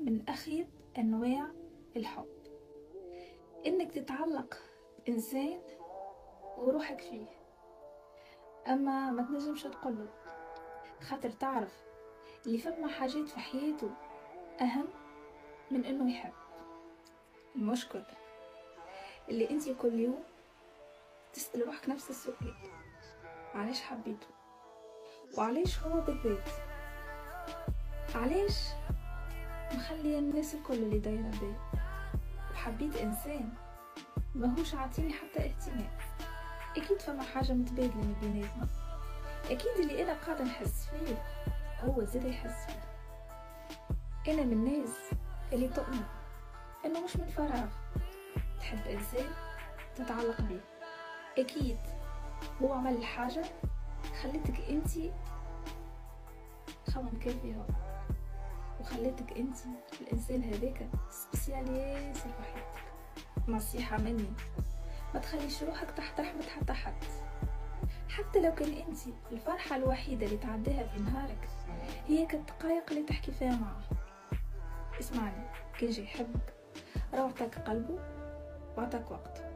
من أخيب أنواع الحب. إنك تتعلق بإنسان وروحك فيه. أما ما تنجمش تقوله خاطر تعرف اللي فما حاجات في حياته أهم من إنه يحب. المشكل اللي انتي كل يوم تسأل روحك نفس السؤال علاش حبيته؟ وعلاش هو بالذات؟ علاش مخلي الناس الكل اللي دايرة بيه وحبيت إنسان ماهوش عاطيني حتى اهتمام. أكيد فما حاجة متبادلة ما بيناتنا. أكيد اللي أنا قاعدة نحس فيه هو زاد يحس فيه. أنا من الناس اللي تؤمن إنه مش من فراغ. تحب إنسان تتعلق بيه. أكيد هو عمل حاجة خلتك أنتي خمم كيفها وخلتك انتي الانسان هذاك سبيسيال ياسر في حياتك. نصيحة مني. ما تخليش روحك تحت رحمة حتى حد. حتى لو كان انتي الفرحة الوحيدة اللي تعديها في نهارك هي كالدقايق اللي تحكي فيها معه اسمعني كان جاي يحبك. عطاك قلبه وعطاك وقته.